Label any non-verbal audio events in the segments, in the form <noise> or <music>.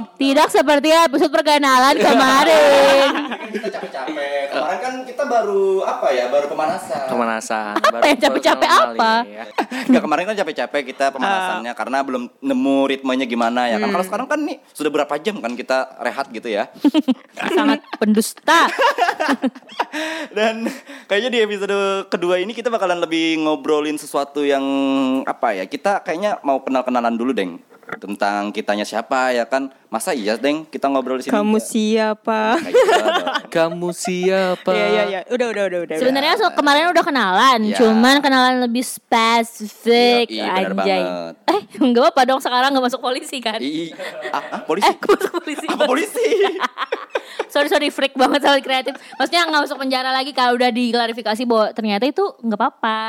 Ti- tidak seperti episode perkenalan kemarin. kita capek-capek. Kemarin kan kita baru apa ya? Baru pemanasan. Pemanasan. Apa ya? Capek-capek apa? Enggak kemarin kan capek-capek kita pemanasannya karena belum nemu ritmenya gimana ya kan. Kalau sekarang kan nih sudah berapa jam kan kita rehat gitu ya. <laughs> Sangat pendusta. <laughs> Dan kayaknya di episode kedua ini kita bakalan lebih ngobrolin sesuatu yang apa ya? Kita kayaknya mau kenal-kenalan dulu, Deng. Tentang kitanya siapa ya kan. Masa iya, Deng, kita ngobrol di sini. Kamu siapa? Gitu. <laughs> Kamu siapa? Iya iya iya. Udah udah udah udah. Sebenarnya so, kemarin udah kenalan, Ya. cuman kenalan lebih spesifik. Yoi, bener Anjay. banget. Eh, enggak apa dong sekarang enggak masuk polisi kan? Ih, ah, ah, polisi? Eh, aku masuk polisi. Apa polisi? <laughs> sorry sorry freak banget sama kreatif. Maksudnya nggak masuk penjara lagi kalau udah diklarifikasi bahwa ternyata itu nggak apa-apa.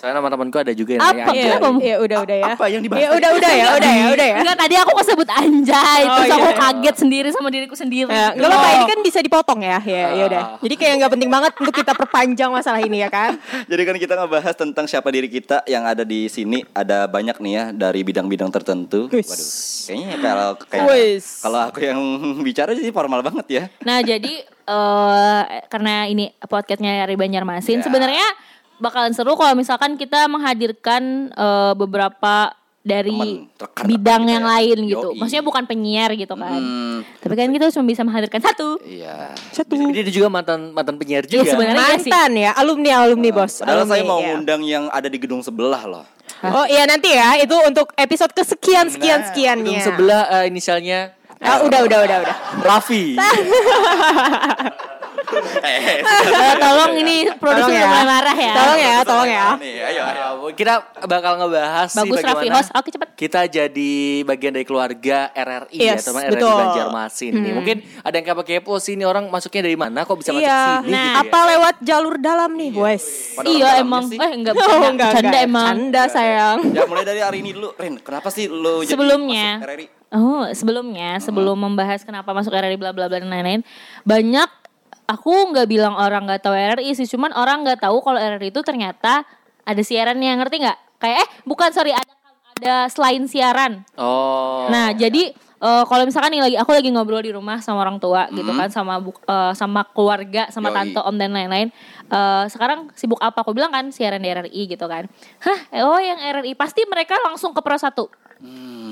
Soalnya nama temanku ada juga yang Apa? Anjay. Iya udah udah ya. Apa yang dibahas Iya udah udah ya udah ya udah ya. Enggak tadi aku kesebut anjay, Oh, terus iya, aku iya. kaget sendiri sama diriku sendiri. Ya, nggak apa-apa ini kan bisa dipotong ya. Ya ya udah. Jadi kayak nggak penting banget untuk kita perpanjang masalah ini ya kan. <laughs> Jadi kan kita ngebahas tentang siapa diri kita yang ada di sini ada banyak nih ya dari bidang-bidang tertentu. Waduh, kayaknya kalau kayak kalau aku yang <laughs> bicara jadi formal banget ya. Nah jadi eh karena ini podcastnya dari Banjarmasin, Ya. sebenarnya bakalan seru kalau misalkan kita menghadirkan eh, beberapa dari Teman, bidang yang ya. lain gitu. Yoi. Maksudnya bukan penyiar gitu kan. Hmm, Tapi kan kita cuma bisa menghadirkan satu. iya. Satu. Dia juga mantan mantan penyiar Iya, juga. sebenarnya iya sih. Mantan ya, alumni alumni bos. Padahal alumni, saya mau ya. ngundang yang ada di gedung sebelah loh. Oh iya nanti ya itu untuk episode kesekian sekian Nah, sekiannya. Gedung sebelah eh, inisialnya Ah, udah udah udah udah. Raffi. <laughs> Eh, Eh, tolong ini produser ya. mulai marah ya. Tolong ya, tolong ya. Nih, ayo, ayo. Uh, kita bakal ngebahas sih Bagus Raffi bagaimana host. Oke cepet. kita jadi bagian dari keluarga RRI Yes, ya teman RRI. Banjarmasin nih. Mungkin ada yang kepo-kepo sih ini orang masuknya dari mana kok bisa masuk Iya, sini Nah, gitu ya. apa lewat jalur dalam nih, wes. Pada Iya orang emang. sih. Eh enggak <laughs> Oh, enggak, enggak. emang. Canda sayang. Ya mulai dari hari ini dulu, Rin. Kenapa sih lo jadi Sebelumnya. masuk RRI? Oh, sebelumnya, sebelum membahas kenapa masuk RRI bla bla bla dan lain-lain, banyak aku nggak bilang orang nggak tahu RRI sih, cuman orang nggak tahu kalau RRI itu ternyata ada siarannya, ngerti nggak? Kayak eh bukan sorry ada ada selain siaran. Oh. Nah, jadi eh, kalau misalkan nih lagi aku lagi ngobrol di rumah sama orang tua gitu kan sama eh, sama keluarga, sama Yoi. tante, om dan lain-lain. Eh, sekarang sibuk apa? Aku bilang kan siaran di RRI gitu kan. Hah, oh yang RRI pasti mereka langsung ke Pro 1.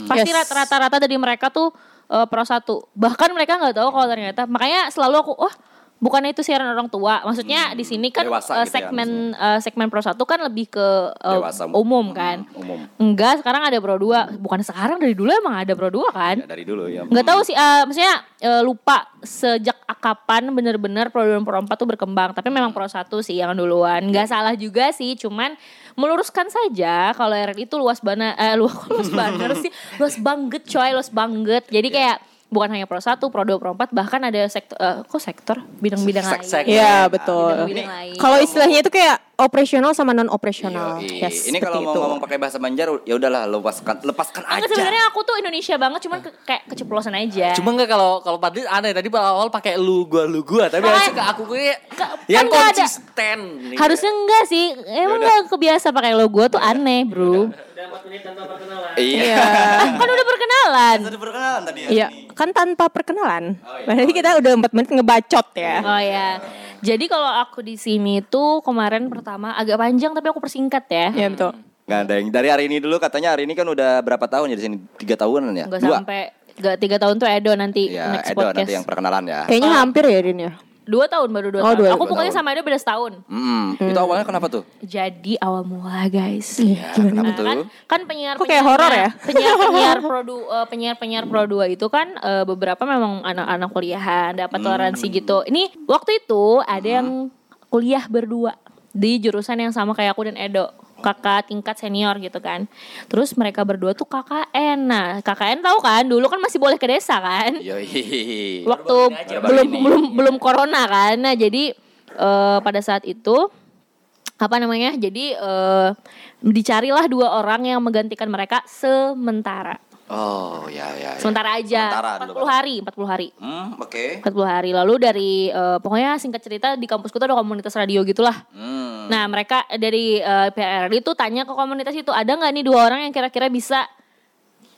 Pasti Yes. rat- rata-rata dari mereka tuh eh, Pro 1. Bahkan mereka nggak tahu kalau ternyata makanya selalu aku wah bukannya itu siaran orang tua. Maksudnya di sini kan Dewasa eh, gitu ya, segmen eh, segmen Pro 1 kan lebih ke Dewasa. umum kan. Hmm, umum. Enggak, sekarang ada Pro 2. Bukan sekarang dari dulu emang ada Pro 2 kan? Ya, dari dulu ya. Nggak tahu sih, eh, maksudnya eh, lupa sejak kapan bener-bener Pro 2 dan Pro 4 tuh berkembang. Tapi memang Pro 1 sih yang duluan. Nggak salah juga sih, cuman meluruskan saja kalau RRI itu luas banget, eh luas, <laughs> luas banget sih, luas banget coy, luas banget. Jadi kayak bukan hanya Pro 1, Pro 2, Pro 4, bahkan ada sektor, eh, kok sektor? Bidang-bidang lain. Iya, betul. Lain. Kalau istilahnya itu kayak operasional sama non operasional. Yes, ini kalau mau itu. ngomong pakai bahasa Banjar ya udahlah lepaskan lepaskan aja. Enggak, sebenarnya aku tuh Indonesia banget, cuman ke- kayak keceplosan aja. Cuma enggak kalau kalau Padli aneh tadi awal pakai lu gua lu gua tapi harusnya ke aku gue yang kan ada. konsisten. nih. Harusnya enggak sih, emang enggak kebiasa pakai logo tuh aneh bro. Iya. kan udah perkenalan. Sudah perkenalan tadi ya. Iya, kan tanpa perkenalan. Berarti kita udah 4 menit ngebacot ya. Oh ya. Jadi kalau aku di sini tuh kemarin pertama agak panjang tapi aku persingkat ya. Iya, betul. Nggak ada yang dari hari ini dulu katanya hari ini kan udah berapa tahun ya di sini tiga tahunan ya Enggak dua sampai enggak tiga tahun tuh Edo nanti ya next Edo podcast. nanti yang perkenalan ya Kayaknya hampir ya Rin ya. Dua tahun baru dua Oh, tahun. dua- aku dua pokoknya tahun. sama Edo beda setahun. Hmm, itu awalnya kenapa tuh Jadi awal mula guys. ya kenapa Nah, tuh kan kan penyiar Kok kayak horor ya? penyiar penyiar produ eh, penyiar penyiar pro 2 itu kan eh, beberapa memang anak-anak kuliahan dapat toleransi gitu. Ini waktu itu ada yang kuliah berdua di jurusan yang sama kayak aku dan Edo. Kakak tingkat senior gitu kan. Terus mereka berdua tuh KKN nah KKN tahu kan? Dulu kan masih boleh ke desa kan? Yoi. waktu aja. belum Baru belum belum corona kan? Nah jadi eh, pada saat itu apa namanya? Jadi eh, dicarilah dua orang yang menggantikan mereka sementara Oh ya ya. ya. sementara aja Sementara 40 dulu, hari 40 hari Hmm oke. 40 hari lalu dari eh, pokoknya singkat cerita di kampusku tuh ada komunitas radio gitulah Hmm. Nah mereka dari uh, PRRI itu tanya ke komunitas itu ada nggak nih dua orang yang kira-kira bisa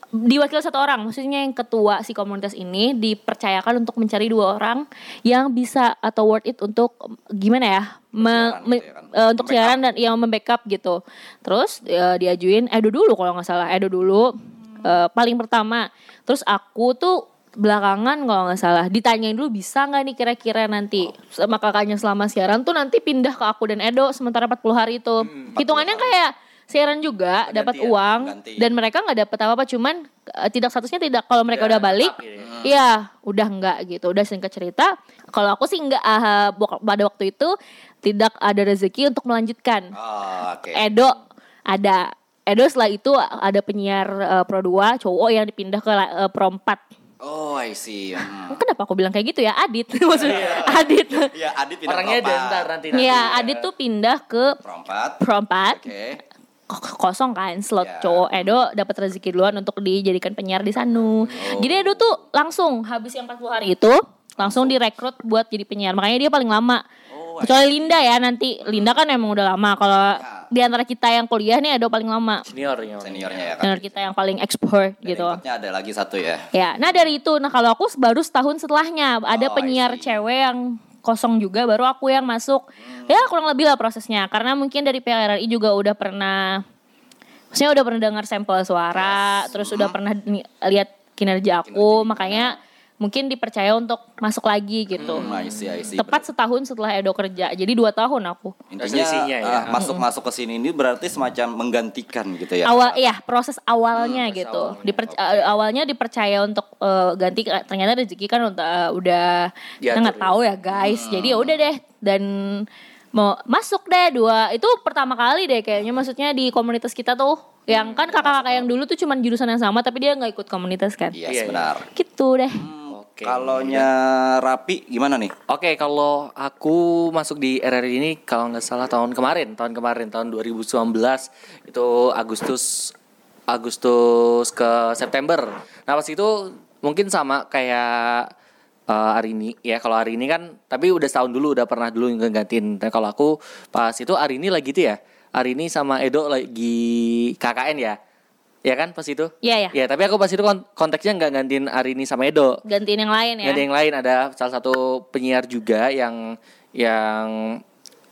diwakili satu orang, maksudnya yang ketua si komunitas ini dipercayakan untuk mencari dua orang yang bisa atau worth it untuk gimana ya, me- Siaran me- gitu ya kan? eh, untuk siaran dan yang membackup gitu. Terus eh, diajuin Edo dulu kalau nggak salah, Edo dulu eh, paling pertama. Terus aku tuh belakangan kalau nggak salah ditanyain dulu bisa nggak nih kira-kira nanti sama kakaknya selama siaran tuh nanti pindah ke aku dan Edo sementara 40 hari itu hitungannya kayak siaran juga dapat ya, uang ganti. dan mereka nggak dapat apa-apa cuman eh, tidak statusnya tidak kalau mereka Ya, udah balik gitu Iya, udah enggak gitu. Udah singkat cerita, kalau aku sih enggak ah, wak- pada waktu itu tidak ada rezeki untuk melanjutkan. Oh, oke. Edo ada Edo setelah itu ada penyiar eh, Pro 2 cowok yang dipindah ke eh, Pro 4. Oh, I see. Hmm. Kenapa aku bilang kayak gitu ya? Adit <laughs> maksudnya. Adit. Iya, Adit pindah Orangnya perempat. ada ntar nanti. nanti. Iya, Adit tuh pindah ke Perempat. Pro 4. Oke. Ko- kosong kan slot Ya. cowok Edo dapat rezeki duluan untuk dijadikan penyiar di sana. Jadi Edo tuh langsung habis yang 40 hari itu langsung direkrut buat jadi penyiar. Makanya dia paling lama. Oh, Kecuali Linda ya nanti. Linda kan emang udah lama. Kalau di antara kita yang kuliah nih Edo paling lama. Seniornya. Seniornya ya kan. Senior kita yang paling ekspor gitu. ada lagi satu ya. Ya, nah dari itu, nah kalau aku baru setahun setelahnya ada Oh, penyiar cewek yang kosong juga, baru aku yang masuk. Hmm. Ya kurang lebih lah prosesnya, karena mungkin dari PRRI juga udah pernah, maksudnya udah pernah dengar sampel suara, terus udah pernah lihat kinerja aku, makanya mungkin dipercaya untuk masuk lagi gitu. Hmm, I see, I see. Tepat setahun setelah Edo kerja, jadi dua tahun aku. Intinya Selisihnya ya. ah, masuk-masuk ke sini ini berarti semacam menggantikan gitu ya. awal ya proses awalnya Hmm, proses gitu awalnya, Diperc- oke. eh, awalnya dipercaya untuk eh, ganti ternyata rezeki kan untuk, eh, udah kita Diatur nggak ya. tahu ya guys Hmm. jadi ya udah deh dan mau masuk deh dua itu pertama kali deh kayaknya maksudnya di komunitas kita tuh Hmm, yang kan kakak-kakak yang dulu tuh cuman jurusan yang sama tapi dia nggak ikut komunitas kan Iya, Iya, iya. benar. gitu deh Oke. Kalaunya Rapi gimana nih? Oke, kalau aku masuk di RRI ini kalau nggak salah tahun kemarin, tahun kemarin tahun 2019 itu Agustus Agustus ke September. Nah, pas itu mungkin sama kayak eh, hari ini ya. Kalau hari ini kan tapi udah setahun dulu udah pernah dulu ngegantiin. Nah, kalau aku pas itu hari ini lagi itu ya. Hari ini sama Edo lagi KKN ya. Ya kan pas itu? Iya, iya. Ya, tapi aku pas itu kon- konteksnya nggak gantiin Arini sama Edo. gantiin yang lain ya ada yang lain ada salah satu penyiar juga yang yang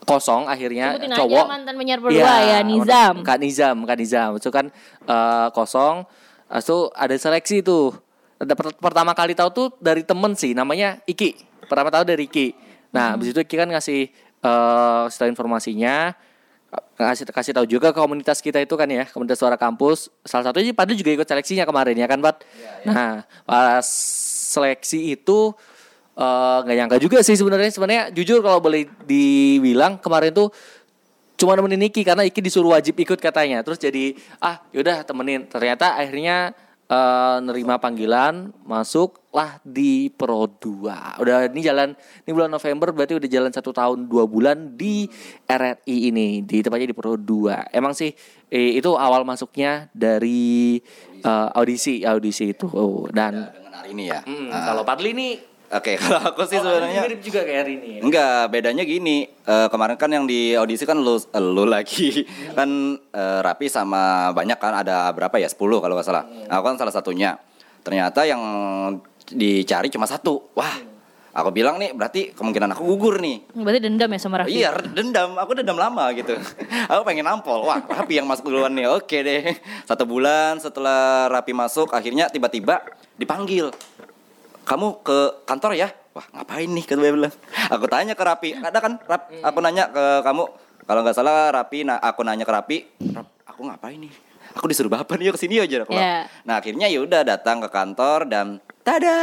kosong akhirnya sebutin cowok. aja mantan penyiar berdua ya Nizam Kak Nizam, Kak Nizam. Itu kan eh, kosong. Tuh ada seleksi tuh. Pertama kali tahu tuh dari temen sih namanya Iki. Pertama tahu dari Iki. Nah, habis itu Iki kan ngasih eh setelah informasinya kasih kasih tahu juga komunitas kita itu kan ya komunitas suara kampus. Salah satunya Padahal juga ikut seleksinya kemarin ya kan Pat nah pas seleksi itu eh, nggak nyangka juga sih sebenarnya. Sebenarnya jujur kalau boleh dibilang kemarin tuh cuma nemenin Iki karena Iki disuruh wajib ikut katanya. Terus jadi ah yaudah temenin. Ternyata akhirnya eh, nerima panggilan masuk lah di Pro 2 udah ini jalan ini bulan November berarti udah jalan satu tahun dua bulan di RRI ini di tempatnya di Pro 2 emang sih eh, itu awal masuknya dari eh, audisi audisi itu. Oh, dan Dengan hari ini ya. Hmm, Ah, kalau Padli nih Oke, <laughs> kalau aku sih oh, sebenarnya mirip juga kayak hari ini. Enggak, bedanya gini. Eh, kemarin kan yang di audisi kan lu eh, lu lagi kan eh, Rapi sama banyak kan ada berapa ya? 10 kalau nggak salah. Aku kan salah satunya. Ternyata yang dicari cuma satu. Wah, aku bilang nih berarti kemungkinan aku gugur nih. berarti dendam ya sama Raffi Iya, dendam. Aku dendam lama gitu. <laughs> aku pengen nampol. Wah, Rapi yang masuk duluan nih. Oke deh. Satu bulan setelah Rapi masuk, akhirnya tiba-tiba dipanggil. Kamu ke kantor ya? Wah, ngapain nih? Kata bilang. Aku tanya ke Rapi. Ada kan? Rap, aku nanya ke kamu. Kalau nggak salah Rapi, nah aku nanya ke Rapi. Rap, aku ngapain nih? Aku disuruh bapak nih ke sini aja. Aku. Iya. Nah akhirnya ya udah datang ke kantor dan tada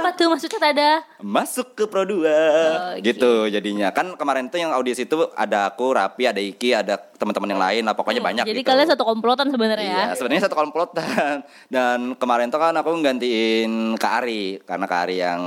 apa tuh maksudnya tada masuk ke Pro 2 Oke. gitu jadinya kan kemarin tuh yang audisi itu ada aku Rapi ada Iki ada teman-teman yang lain lah pokoknya banyak jadi gitu. kalian satu komplotan sebenarnya ya Iya, sebenarnya satu komplotan. <laughs> Dan kemarin tuh kan aku nggantiin Kak Ari karena Kak Ari yang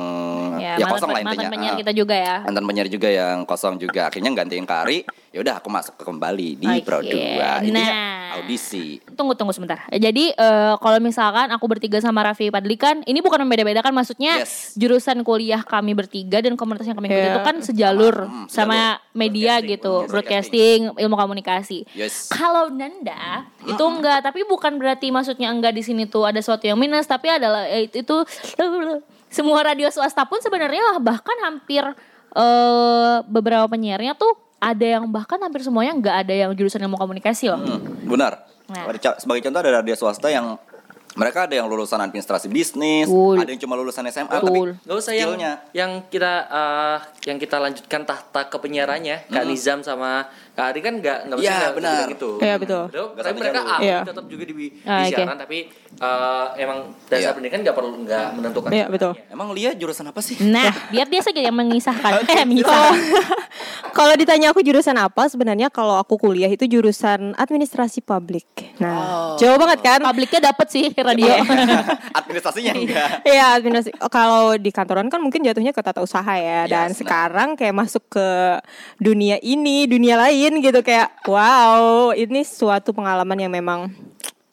ya, mantan, kosong lah mantan intinya. penyiar Ah, kita juga ya Mantan penyiar juga yang kosong juga. Akhirnya nggantiin Kak Ari ya udah aku masuk ke kembali di Oke, Pro 2 Intinya nah. audisi Tunggu tunggu sebentar. Jadi eh, kalau misalkan aku bertiga sama Raffi Padli kan ini bukan membeda-bedakan maksudnya Yes. jurusan kuliah kami bertiga dan komunitas yang kami ikuti Iya. itu kan sejalur Hmm, sama media gitu, broadcasting, ilmu komunikasi. Yes. Kalau Nanda itu enggak, tapi bukan berarti maksudnya enggak di sini tuh ada sesuatu yang minus, tapi adalah eh, itu, itu <laughs> semua radio swasta pun sebenarnya bahkan hampir eh beberapa penyiarnya tuh ada yang bahkan hampir semuanya enggak ada yang jurusan ilmu komunikasi loh. Hmm, benar. Nah. Sebagai contoh ada radio swasta yang mereka ada yang lulusan administrasi bisnis, ada yang cuma lulusan SMA Betul. tapi Gak usah yang yang kita eh, yang kita lanjutkan tahta ke penyiarannya Kak Nizam sama Kak Ari kan nggak nggak Iya, nggak benar. gitu. Iya, betul. Betul, Nggak Tapi mereka ahli Iya. tetap juga di, di Ah, siaran tapi eh, emang dasar Iya. pendidikan nggak perlu nggak menentukan. Iya, betul. Emang Lia jurusan apa sih? Nah, biar <laughs> dia saja yang mengisahkan. <laughs> Eh, mengisahkan. <laughs> kalau ditanya aku jurusan apa, sebenarnya kalau aku kuliah itu jurusan administrasi publik. Nah, jauh banget kan? Publiknya dapet sih radio. <laughs> Administrasinya enggak. Iya, administrasi. Kalau di kantoran kan mungkin jatuhnya ke tata usaha ya. Dan Yes, sekarang kayak masuk ke dunia ini, dunia lain gitu kayak wow, ini suatu pengalaman yang memang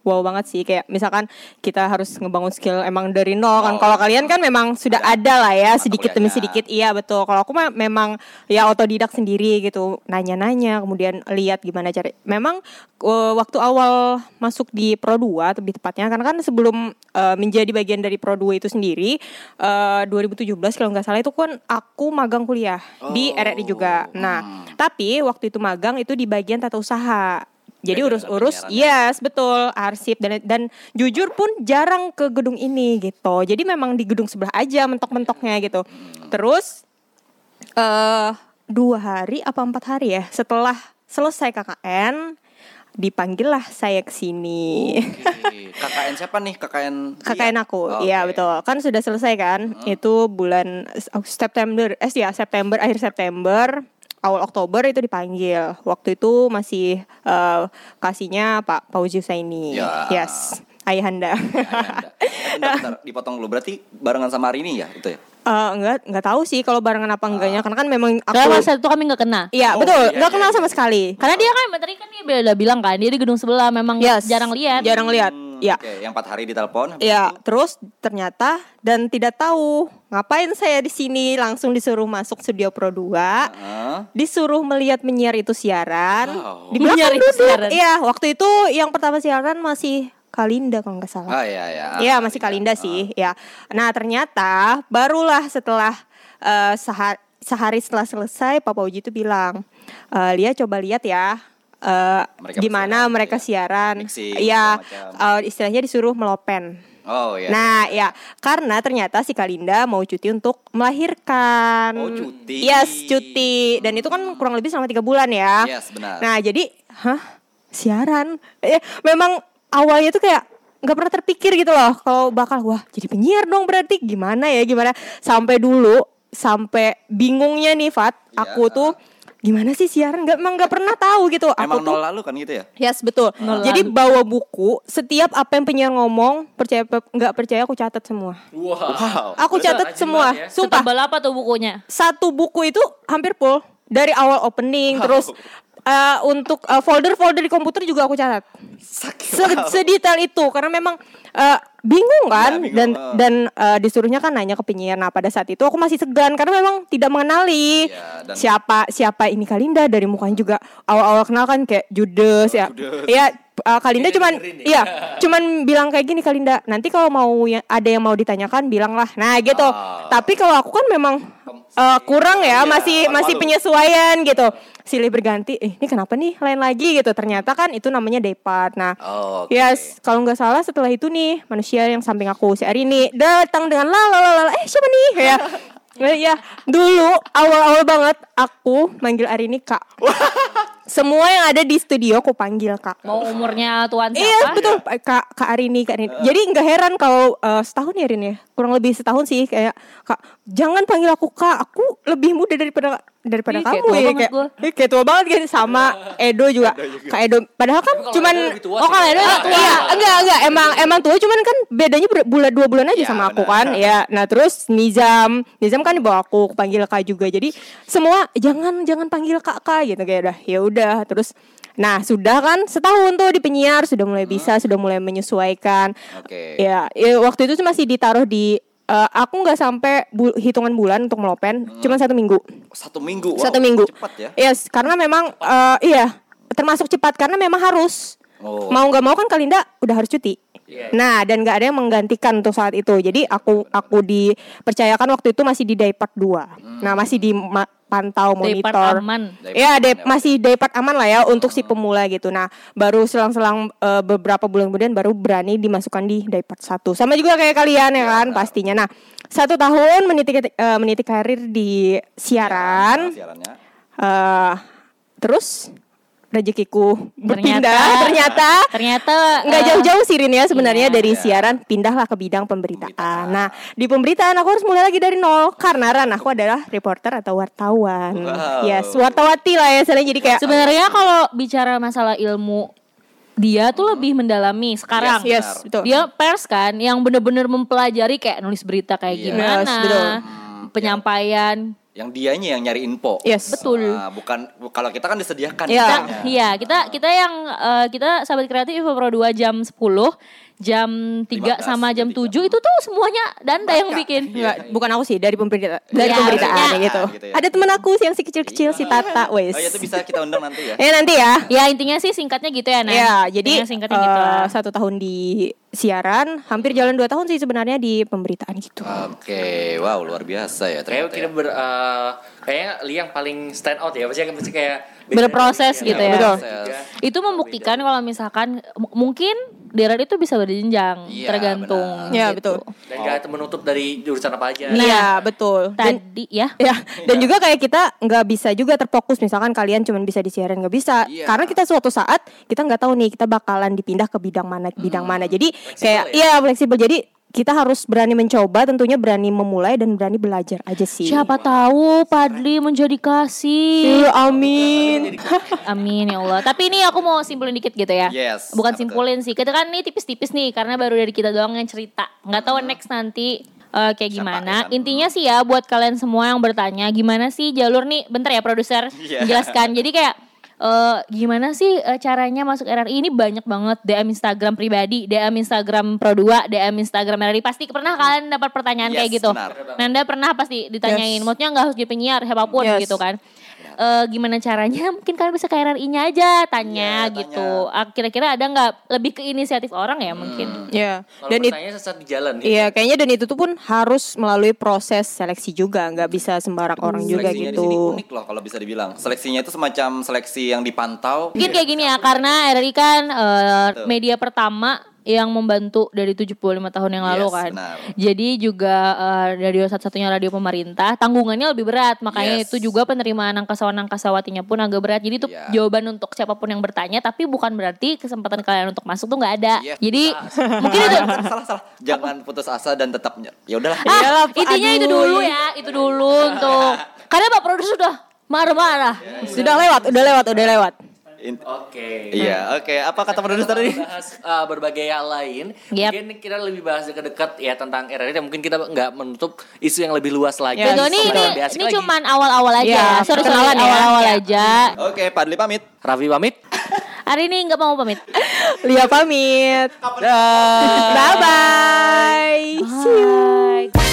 wow banget sih. Kayak misalkan kita harus ngebangun skill emang dari nol kan. Oh. kalau kalian kan memang sudah ada. lah ya sedikit demi sedikit. Iya betul. Kalau aku mah memang ya otodidak sendiri gitu. Nanya-nanya kemudian lihat gimana cari. Memang eh, waktu awal masuk di Pro 2 lebih tepatnya karena kan sebelum eh, menjadi bagian dari Pro 2 itu sendiri eh, 2017 kalau nggak salah itu kan aku magang kuliah di Oh. RRI juga. Nah tapi waktu itu magang itu di bagian tata usaha jadi urus-urus penyiaran. yes betul arsip. Dan dan jujur pun jarang ke gedung ini gitu. Jadi memang di gedung sebelah aja mentok-mentoknya gitu. Terus eh dua hari apa empat hari ya setelah selesai KKN dipanggillah saya ke sini. Oke. KKN siapa nih? KKN KKN aku. Oh, iya oke. betul. Kan sudah selesai kan? Itu bulan oh, September eh ya September akhir September awal Oktober itu dipanggil waktu itu masih eh, kasihnya Pak Fauzi Husaini Ya. yes ayahanda Ayanda. Eh, bentar, bentar, dipotong dulu. Berarti barengan sama Rini ya itu ya? Eh, enggak enggak tahu sih kalau barengan apa enggaknya karena kan memang aku Karena masa itu kami nggak kena. Iya Oh, betul, iya, nggak iya, kenal iya. sama sekali. Karena dia kan tadi kan dia udah bilang kan dia di gedung sebelah memang Yes, jarang lihat. Jarang lihat. Hmm, Ya. Oke, yang empat hari ditelepon. Ya, itu- terus ternyata dan tidak tahu ngapain saya di sini langsung disuruh masuk studio Pro 2. Heeh. Disuruh melihat menyiar itu siaran. Wow. Di belakang Menyiar itu duduk. siaran. Iya, waktu itu yang pertama siaran masih Kalinda kalau nggak salah. Ah iya iya. Iya masih Kalinda sih, ya. Nah ternyata barulah setelah eh, seha- sehari setelah selesai Pak Pauji itu bilang, "Eh, Lia coba lihat ya, eh, Mereka gimana bersiaran, mereka ya. siaran, Mixing, ya segala eh, istilahnya disuruh melopen." Oh iya. Nah, ya, karena ternyata si Kalinda mau cuti untuk melahirkan. Oh, cuti. Yes, cuti. Dan itu kan kurang lebih selama tiga bulan ya. Yes, benar. Nah, jadi, hah, siaran? Eh, memang awalnya tuh kayak nggak pernah terpikir gitu loh kalau bakal wah jadi penyiar dong berarti gimana ya gimana sampai dulu sampai bingungnya nih Fat Iya. aku tuh gimana sih siaran nggak emang nggak pernah tahu gitu aku Emang tuh nol lalu kan gitu ya? Yes betul. Nol Jadi lalu. bawa buku, setiap apa yang penyiar ngomong, percaya pe- nggak percaya aku catat semua. Wow. Aku catat semua. ya. Sumpah. Setebal apa tuh bukunya? Satu buku itu hampir full dari awal opening terus eh, untuk eh, folder-folder di komputer juga aku catat. Sakit. Se sedetail itu karena memang eh, bingung kan Ya, bingung, dan dan eh, disuruhnya kan nanya ke penyiar. Nah, pada saat itu aku masih segan karena memang tidak mengenali Iya, dan- siapa siapa ini Kalinda dari mukanya juga awal-awal kenal kan kayak Judes ya. Judes. Iya, eh, Kalinda cuman ya. iya, <laughs> cuman bilang kayak gini Kalinda. Nanti kalau mau yang ada yang mau ditanyakan bilanglah. Nah, gitu. Ah. Tapi kalau aku kan memang eh, kurang ya, Iya, masih masih penyesuaian gitu. Silih berganti, eh ini kenapa nih lain lagi gitu. Ternyata kan itu namanya depart. Nah, Oh, oke. Yes, kalau nggak salah setelah itu nih manusia yang samping aku si Arini datang dengan la la la la, eh siapa nih ya? <laughs> Ya dulu awal-awal banget aku manggil Arini kak. <laughs> Semua yang ada di studio aku panggil kak. Mau umurnya tuan siapa? Iya betul kak kak Arini kak Arini. Jadi nggak heran kalau eh, setahun ya Arini ya kurang lebih setahun sih kayak kak jangan panggil aku kak aku lebih muda daripada daripada Ih, kayak kamu tua ya banget kayak. Ih, kayak tua banget kan sama Edo juga. Kak Edo padahal kan kalau cuman tua Oh, kalau Edo Ah, tua. iya, enggak enggak emang emang tua cuman kan bedanya bulan dua bulan aja Iya, sama aku kan. Ya, nah terus Nizam, Nizam kan dibawa aku panggil Kak juga. Jadi semua jangan jangan panggil Kak Kak gitu kayak udah ya udah terus Nah sudah kan setahun tuh di penyiar sudah mulai bisa sudah mulai menyesuaikan. Oke. Ya, ya waktu itu masih ditaruh di eh, aku nggak sampai bu- hitungan bulan untuk melopen, cuma satu minggu. Satu minggu. wow, satu minggu. Cepat ya. Yes, karena memang eh, iya termasuk cepat karena memang harus Oh. mau nggak mau kan Kalinda udah harus cuti. Iya. Nah dan nggak ada yang menggantikan untuk saat itu. Jadi aku aku dipercayakan waktu itu masih di Daypart 2 Nah masih dipantau Daypart monitor. aman. Ya, day- ya. masih Daypart aman lah ya untuk si pemula gitu. Nah, baru selang-selang eh, beberapa bulan kemudian baru berani dimasukkan di Daypart 1. Sama juga kayak kalian ya kan pastinya. Nah, satu tahun meniti eh, meniti karir di siaran. Siarannya. eh terus rezekiku berpindah Ternyata- ternyata Ternyata nggak eh, jauh-jauh sih Rin ya sebenarnya iya. dari Iya. siaran pindahlah ke bidang pemberitaan. Pemberitaan. Nah di pemberitaan aku harus mulai lagi dari nol karena Ran aku adalah reporter atau wartawan. Wow. Yes wartawati lah ya selain jadi kayak Sebenarnya kalau bicara masalah ilmu dia tuh lebih mendalami sekarang. Yes, yes betul. Dia pers kan yang bener-bener mempelajari kayak nulis berita kayak Iya. gimana, Yes, betul. penyampaian. Yang dianya yang nyari info. Yes. Betul. Nah, bukan kalau kita kan disediakan. Iya. Kita, infonya. iya, kita kita yang eh, kita sahabat kreatif Info Pro 2 jam 10, jam 3 15, sama jam jam 7 itu tuh semuanya Danda yang bikin. Enggak, bukan aku sih dari pemberita dari Iya, pemberitaan harusnya. gitu. Gitu ya. Ada temen aku sih yang si kecil-kecil si Tata wes. Oh ya itu bisa kita undang nanti ya. Ya nanti ya. Ya intinya sih singkatnya gitu ya, Nan. Ya, jadi Intinya singkatnya gitu. eh, satu tahun di siaran, hampir jalan dua tahun sih sebenarnya di pemberitaan gitu. Oke, wow luar biasa ya Kayak ternyata. kita ber, eh, kayaknya Li yang paling stand out ya, pasti pasti kayak Berproses gitu ya. Betul. Itu membuktikan kalau misalkan mungkin Daerah itu bisa berjenjang, Iya, tergantung. benar. Iya, gitu. betul. Dan gak menutup dari jurusan apa aja. Nah, Iya, betul. Dan Tadi ya, Ya, dan juga kayak kita nggak bisa juga terfokus misalkan kalian cuma bisa di siaran nggak bisa Iya. karena kita suatu saat kita nggak tahu nih kita bakalan dipindah ke bidang mana bidang mana jadi kayak ya? iya fleksibel jadi kita harus berani mencoba tentunya berani memulai dan berani belajar aja sih siapa tahu Padli menjadi kasih. Iya, amin <laughs> Amin ya Allah. Tapi ini aku mau simpulin dikit gitu ya. Yes, Bukan simpulin sih. Kita kan ini tipis-tipis nih karena baru dari kita doang yang cerita. Nggak tahu next nanti eh, kayak Siapa gimana. ya kan? Intinya sih ya buat kalian semua yang bertanya gimana sih jalur nih. Bentar ya produser Iya. menjelaskan. Jadi kayak eh, gimana sih eh, caranya masuk RRI ini banyak banget DM Instagram pribadi, DM Instagram Pro 2, DM Instagram RRI pasti pernah kalian dapat pertanyaan Yes, kayak gitu. benar. Nanda pernah pasti ditanyain, Yes. maksudnya nggak harus jadi penyiar siapa pun Yes. gitu kan. Eh, gimana caranya? <laughs> Mungkin kalian bisa ke RRI-nya aja tanya Iya, gitu. tanya. Ah, Kira-kira ada nggak lebih ke inisiatif orang ya mungkin? ya dan itu sesat di jalan ya. Iya, kayaknya dan itu tuh pun harus melalui proses seleksi juga, nggak bisa sembarang orang juga gitu. di sini unik loh kalau bisa dibilang. Seleksinya itu semacam seleksi yang dipantau. Mungkin kayak gini ya, karena RRI kan eh, Betul. media pertama yang membantu dari 75 tahun yang lalu Yes, kan. benar. Jadi juga eh, radio satu-satunya radio pemerintah, tanggungannya lebih berat. Makanya Yes. itu juga penerimaan angkasawan-angkasawatinya pun agak berat. Jadi itu Iya. jawaban untuk siapa pun yang bertanya, tapi bukan berarti kesempatan kalian untuk masuk tuh nggak ada. Yes. Jadi mungkin itu salah salah. Jangan putus asa dan tetap ya udahlah. Ah, Iyalah, intinya itu dulu ya, itu dulu untuk karena Pak Produser sudah marah-marah. Sudah lewat, udah lewat, udah lewat. In- Oke. Iya, oke. Apa kata produser tadi? bahas uh, berbagai hal lain. Yap. Mungkin kita lebih bahas dekat-dekat ya tentang RRI dan mungkin kita nggak menutup isu yang lebih luas lagi. Ya, Betul, ini ini, ini lagi. cuman awal-awal aja. Ya, sorry, sorry, ya. awal-awal Ya. aja. Oke, Padli pamit. Raffi pamit. Hari ini nggak mau pamit. <laughs> Lia pamit. Bye bye. See you.